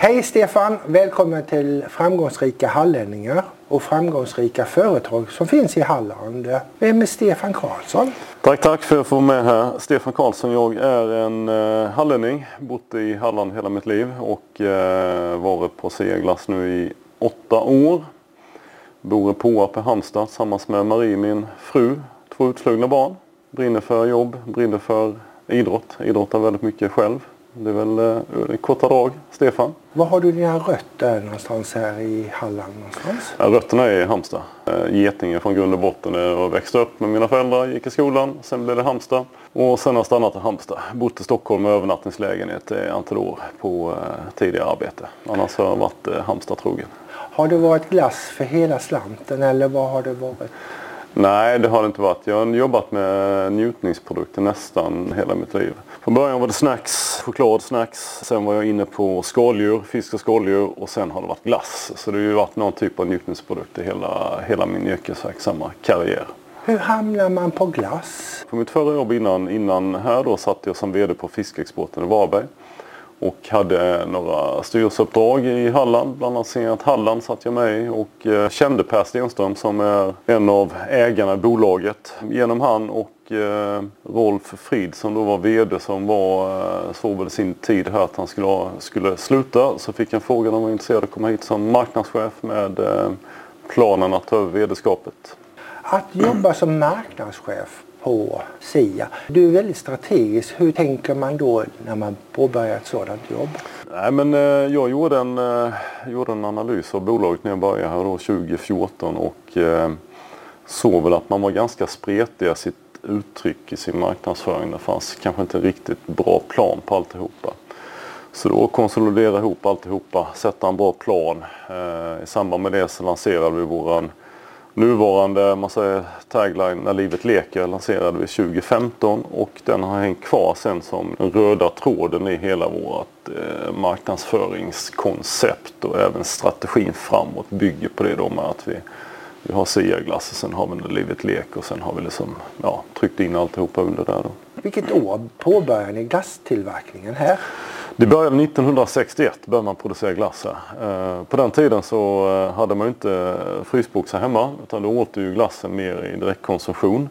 Hej Stefan! Välkommen till Framgångsrika hallänningar och framgångsrika företag som finns i Halland. Vem är Stefan Karlsson? Tack, tack för att få vara med här. Stefan Karlsson, jag är en eh, hallänning. Bott i Halland hela mitt liv och eh, varit på Seglas nu i åtta år. Bor i Påarp i Halmstad tillsammans med Marie, min fru. Två utslugna barn. Brinner för jobb, brinner för idrott. Idrottar väldigt mycket själv. Det är väl eh, korta drag. Stefan? Var har du dina rötter någonstans här i Halland? Någonstans? Ja, rötterna är i Halmstad. Eh, Getinge från grund och botten. Jag växte upp med mina föräldrar, gick i skolan. Sen blev det Halmstad. Och sen har jag stannat i Halmstad. Bott i Stockholm med övernattningslägenhet i antal år på eh, tidigare arbete. Annars har jag varit Halmstad trogen. Har det varit glass för hela slanten eller vad har det varit? Nej, det har det inte varit. Jag har jobbat med njutningsprodukter nästan hela mitt liv. Från början var det snacks, choklad, snacks. Sen var jag inne på skaldjur, fisk och skaldjur och sen har det varit glass. Så det har ju varit någon typ av njutningsprodukt i hela, hela min yrkesverksamma karriär. Hur hamnar man på glass? På mitt förra jobb innan, innan här då satt jag som VD på Fiskexporten i Varberg. Och hade några styrelseuppdrag i Halland. Bland annat Senat Halland satt jag med i och eh, kände Per Stenström som är en av ägarna i bolaget. Genom han och eh, Rolf Frid som då var VD som var, eh, såg väl sin tid här att han skulle, skulle sluta. Så fick jag frågan om jag var intresserad av att komma hit som marknadschef med planen att ta över VD-skapet. Att jobba som marknadschef på SIA. Du är väldigt strategisk. Hur tänker man då när man påbörjar ett sådant jobb? Nej, men, eh, jag gjorde en, eh, gjorde en analys av bolaget när jag började här då 2014 och eh, såg väl att man var ganska spretig i sitt uttryck i sin marknadsföring. Det fanns kanske inte riktigt bra plan på alltihopa. Så då konsolidera ihop alltihopa, sätta en bra plan. Eh, I samband med det så lanserade vi våran Nuvarande man säger, tagline När livet leker lanserade vi 2015 och den har hängt kvar sen som den röda tråden i hela vårt eh, marknadsföringskoncept och även strategin framåt bygger på det då med att vi, vi har SIA-glass och sen har vi När livet leker och sen har vi liksom, ja, tryckt in alltihopa under där då. Vilket år påbörjade ni glasstillverkningen här? Det började 1961 började man producera glass här. Eh, på den tiden så eh, hade man inte frysboxar hemma utan då åt ju glassen mer i direktkonsumtion.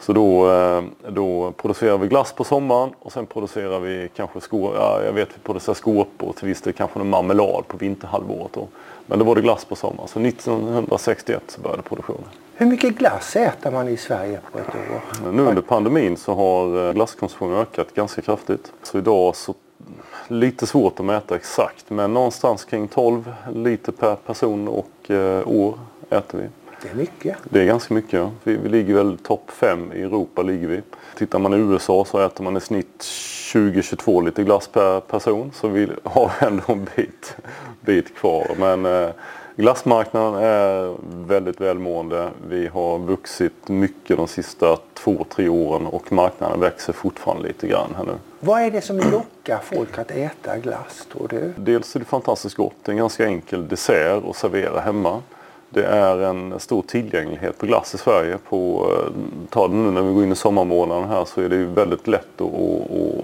Så då, eh, då producerar vi glass på sommaren och sen producerar vi kanske skor, ja, jag vet vi producerar skåpor till viss del kanske en marmelad på vinterhalvåret. Då. Men då var det glass på sommaren. Så 1961 så började produktionen. Hur mycket glass äter man i Sverige på ett år? Nu under pandemin så har glasskonsumtionen ökat ganska kraftigt. Så idag så lite svårt att mäta exakt men någonstans kring 12 liter per person och eh, år äter vi. Det är mycket. Det är ganska mycket. Ja. Vi, vi ligger väl topp 5 i Europa. ligger vi. Tittar man i USA så äter man i snitt 20-22 liter glass per person så vi har ändå en bit, bit kvar. Men eh, Glassmarknaden är väldigt välmående. Vi har vuxit mycket de sista två, tre åren och marknaden växer fortfarande lite grann här nu. Vad är det som lockar folk att äta glass tror du? Dels är det fantastiskt gott. Det är en ganska enkel dessert att servera hemma. Det är en stor tillgänglighet på glass i Sverige. På, eh, ta det nu när vi går in i sommarmånaden här så är det ju väldigt lätt att,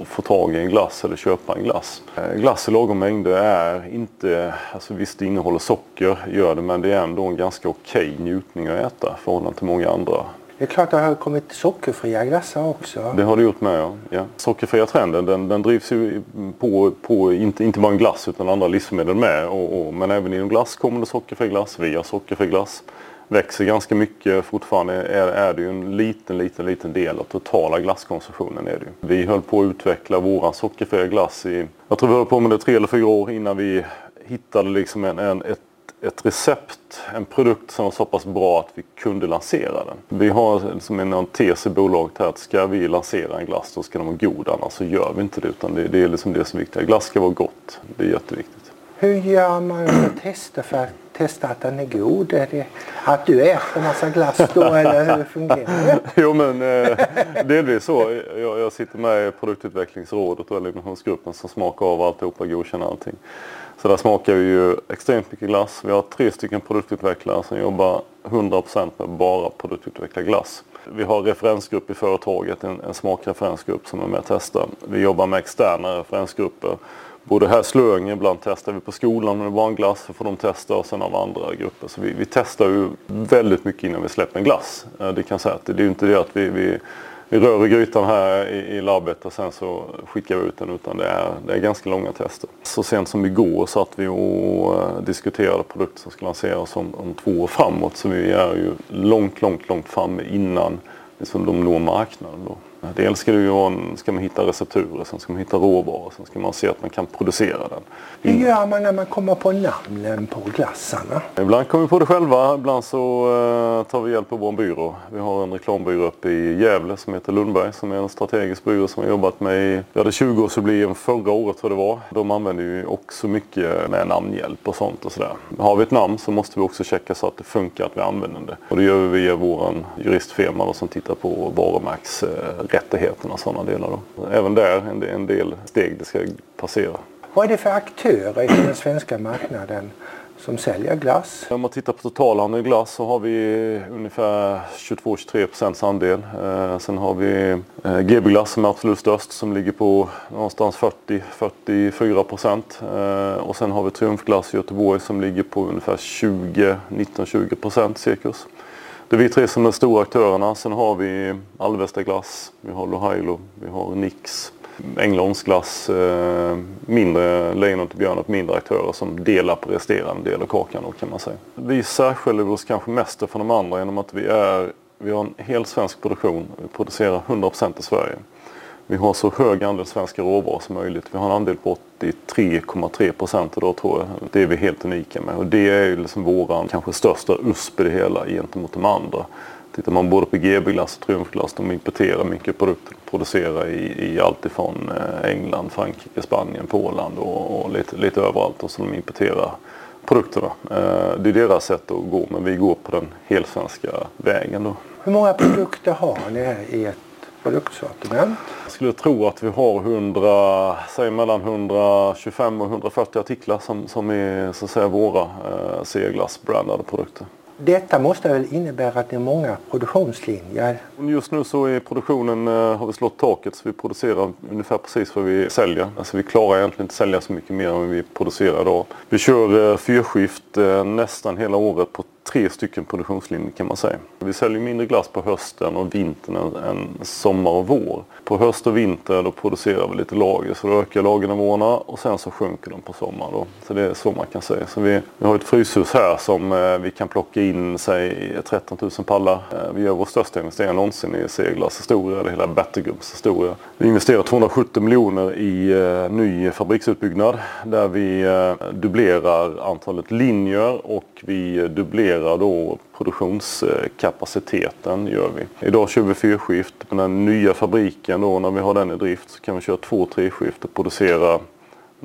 att, få tag i en glass eller köpa en glass. Eh, glass i lagom mängder är inte, alltså visst det innehåller socker, gör det, men det är ändå en ganska okej njutning att äta i förhållande till många andra det är klart det har kommit sockerfria glassar också. Det har det gjort med ja. ja. Sockerfria trenden den, den drivs ju på, på inte, inte bara en glass utan andra livsmedel med. Och, och, men även inom glass kommer det sockerfri glass. Vi har sockerfri glass. Växer ganska mycket. Fortfarande är, är det ju en liten, liten, liten del av totala glasskonsumtionen. Är det ju. Vi höll på att utveckla våran sockerfria glass i, jag tror vi höll på med det tre eller fyra år innan vi hittade liksom en, en, ett ett recept, en produkt som var så pass bra att vi kunde lansera den. Vi har som en tes i bolaget här att ska vi lansera en glass då ska den vara god annars så gör vi inte det utan det, det är liksom det som är viktigt. Glass ska vara gott, det är jätteviktigt. Hur gör man för tester för att testa att den är god? Är det att du äter en massa glass då eller hur fungerar det? jo men eh, delvis så. Jag, jag sitter med i produktutvecklingsrådet och eliminationsgruppen som smakar av alltihopa och godkänner allting. Så där smakar vi ju extremt mycket glass. Vi har tre stycken produktutvecklare som jobbar 100% med bara produktutveckla glass. Vi har referensgrupp i företaget, en, en smakreferensgrupp som är med och testar. Vi jobbar med externa referensgrupper både här i Slöinge, ibland testar vi på skolan med barnglass, så får de testa och sen av andra grupper. Så vi, vi testar ju väldigt mycket innan vi släpper en glass. Eh, det kan säga att det är ju inte det att vi, vi vi rör i grytan här i, i labbet och sen så skickar vi ut den utan det är, det är ganska långa tester. Så sent som igår satt vi och eh, diskuterade produkter som ska lanseras om, om två år framåt så vi är ju långt, långt, långt framme innan liksom, de når marknaden. Då. Dels ska, det ju ska man hitta recepturer, sen ska man hitta råvaror, sen ska man se att man kan producera den. Hur gör man när man kommer på namnen på glassarna? Ibland kommer vi på det själva, ibland så uh, tar vi hjälp av vår byrå. Vi har en reklambyrå uppe i Gävle som heter Lundberg som är en strategisk byrå som har jobbat med i, vi hade 20-årsjubileum förra året tror det var. De använder ju också mycket med namnhjälp och sånt och sådär. Har vi ett namn så måste vi också checka så att det funkar att vi använder det. Och det gör vi via vår juristfirma då, som tittar på varumärks uh, rättigheterna och sådana delar. Då. Även där en, en del steg det ska passera. Vad är det för aktörer i den svenska marknaden som säljer glass? Om man tittar på totalhandeln i glass så har vi ungefär 22-23 procents andel. Eh, sen har vi eh, GB Glass som är absolut störst som ligger på någonstans 40-44 procent. Eh, och sen har vi Triumfglass i Göteborg som ligger på ungefär 19-20 procent cirkus. Det är vi tre som är stora aktörerna. Sen har vi Alvesta Glass, vi har Lohailo, vi har Nix, Änglholms glass, eh, mindre Lejonet och Björnet, mindre aktörer som delar på resterande del av kakan kan man säga. Vi särskiljer oss kanske mest från de andra genom att vi, är, vi har en hel svensk produktion. Vi producerar 100% i Sverige. Vi har så hög andel svenska råvaror som möjligt. Vi har en andel på 83,3 procent idag tror jag. Det är vi helt unika med och det är ju liksom våran kanske största USP i det hela gentemot de andra. Tittar man både på GB Glass och Triumfglass, de importerar mycket produkter. Producerar i, i allt ifrån eh, England, Frankrike, Spanien, Polen och, och lite, lite överallt. Och så de importerar produkterna. Eh, det är deras sätt att gå men vi går på den helsvenska vägen då. Hur många produkter har ni i ett produktsortiment? Jag skulle tro att vi har 100, säg mellan 125 och 140 artiklar som, som är så att säga våra eh, C-glass-brandade produkter. Detta måste väl innebära att det är många produktionslinjer? Just nu så är produktionen, eh, har vi slått taket så vi producerar ungefär precis vad vi säljer. Alltså vi klarar egentligen inte sälja så mycket mer än vi producerar idag. Vi kör eh, fyrskift eh, nästan hela året på tre stycken produktionslinjer kan man säga. Vi säljer mindre glass på hösten och vintern än sommar och vår. På höst och vinter då producerar vi lite lager så då ökar lagernivåerna och sen så sjunker de på sommaren. Då. Så det är så man kan säga. Så vi, vi har ett fryshus här som eh, vi kan plocka in säg 13 000 pallar. Eh, vi gör vår största investering någonsin i Seglas historia, eller hela Battergums historia. Vi investerar 270 miljoner i eh, ny fabriksutbyggnad där vi eh, dubblerar antalet linjer och vi eh, dubblerar då produktionskapaciteten gör vi. Idag kör vi fyrskift. Med den nya fabriken då när vi har den i drift så kan vi köra två treskift och producera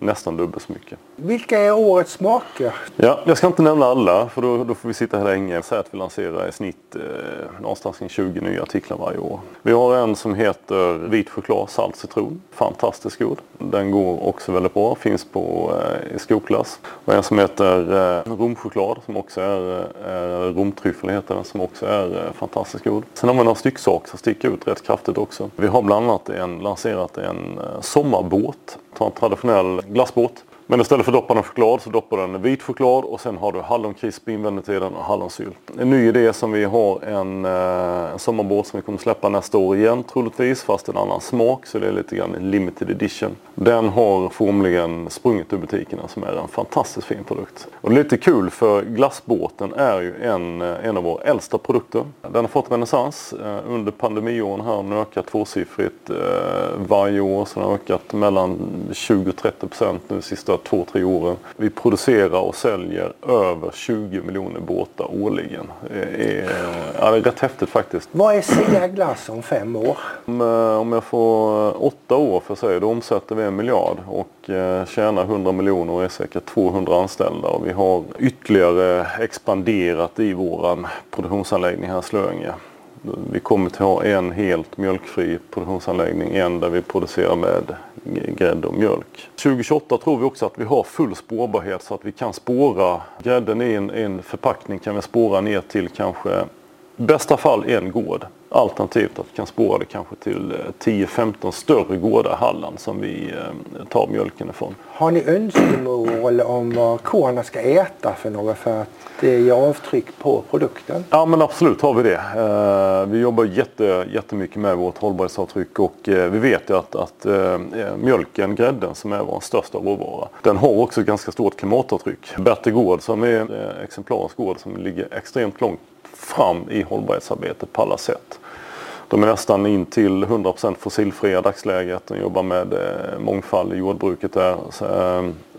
nästan dubbelt så mycket. Vilka är årets smaker? Ja, jag ska inte nämna alla för då, då får vi sitta här länge. Säg att vi lanserar i snitt eh, någonstans kring 20 nya artiklar varje år. Vi har en som heter vit choklad, salt, citron. Fantastiskt god. Den går också väldigt bra. Finns på eh, i skoklas. Och en som heter eh, romchoklad som också är, är romtryffel heter den, som också är eh, fantastiskt god. Sen har vi några stycksaker som sticker ut rätt kraftigt också. Vi har bland annat en, lanserat en eh, sommarbåt. Ta en traditionell glassbåt men istället för att doppa den choklad så doppar den i vit choklad och sen har du hallonkrisp invändigt i den och hallonsylt. En ny idé som vi har en, eh, en sommarbåt som vi kommer släppa nästa år igen troligtvis fast en annan smak så det är lite grann en limited edition. Den har formligen sprungit ur butikerna som är en fantastiskt fin produkt. Och lite kul för glassbåten är ju en, eh, en av våra äldsta produkter. Den har fått renässans eh, under pandemiåren här. Den har ökat tvåsiffrigt varje år så den har ökat mellan 20-30% nu sista sista två, tre åren. Vi producerar och säljer över 20 miljoner båtar årligen. Det är, ja, det är rätt häftigt faktiskt. Vad är Glass om fem år? Om, eh, om jag får åtta år för sig, då omsätter vi en miljard och eh, tjänar 100 miljoner och är säkert 200 anställda. Och vi har ytterligare expanderat i våran produktionsanläggning här i Slöinge. Vi kommer att ha en helt mjölkfri produktionsanläggning, en där vi producerar med grädde och mjölk. 2028 tror vi också att vi har full spårbarhet så att vi kan spåra grädden i en, en förpackning kan vi spåra ner till kanske i bästa fall en gård. Alternativt att vi kan spåra det kanske till 10-15 större gårdar i Halland som vi tar mjölken ifrån. Har ni önskemål om vad korna ska äta för något för att det ger avtryck på produkten? Ja men absolut har vi det. Vi jobbar jätte, jättemycket med vårt hållbarhetsavtryck och vi vet ju att, att mjölken, grädden som är vår största råvara, den har också ganska stort klimatavtryck. Bertil Gård som är exemplarens gård som ligger extremt långt fram i hållbarhetsarbetet på alla sätt. De är nästan in till 100% fossilfria i dagsläget. De jobbar med mångfald i jordbruket där.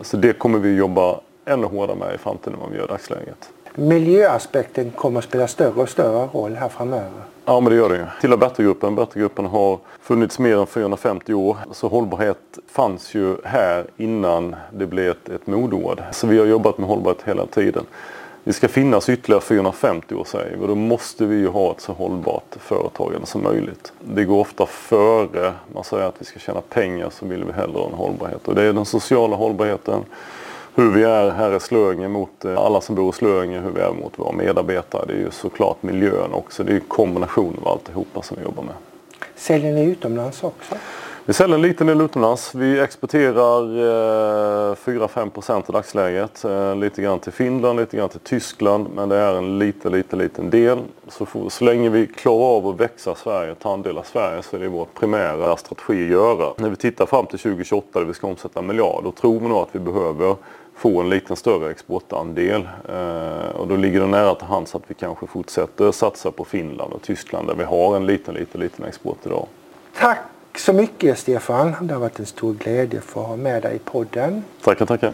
Så det kommer vi jobba ännu hårdare med i framtiden än vad vi gör i dagsläget. Miljöaspekten kommer att spela större och större roll här framöver. Ja men det gör det ju. Till Bertagruppen. Bertagruppen har funnits mer än 450 år. Så hållbarhet fanns ju här innan det blev ett, ett modord. Så vi har jobbat med hållbarhet hela tiden. Det ska finnas ytterligare 450 år säger vi och då måste vi ju ha ett så hållbart företagande som möjligt. Det går ofta före man säger att vi ska tjäna pengar så vill vi hellre ha en hållbarhet och det är den sociala hållbarheten. Hur vi är här i Slöinge mot eh, alla som bor i Slöinge, hur vi är mot våra medarbetare. Det är ju såklart miljön också. Det är ju kombinationen av alltihopa som vi jobbar med. Säljer ni utomlands också? Vi säljer en liten del utomlands. Vi exporterar eh, 4-5% i dagsläget. Eh, lite grann till Finland, lite grann till Tyskland. Men det är en liten, liten, liten del. Så, for, så länge vi klarar av att växa Sverige, ta en del av Sverige, så är det vår primära strategi att göra. När vi tittar fram till 2028 där vi ska omsätta en miljard, då tror vi nog att vi behöver få en liten större exportandel. Eh, och då ligger det nära till hands att vi kanske fortsätter satsa på Finland och Tyskland där vi har en liten, liten, liten export idag. Tack så mycket Stefan. Det har varit en stor glädje att få ha med dig i podden. Tackar, tackar.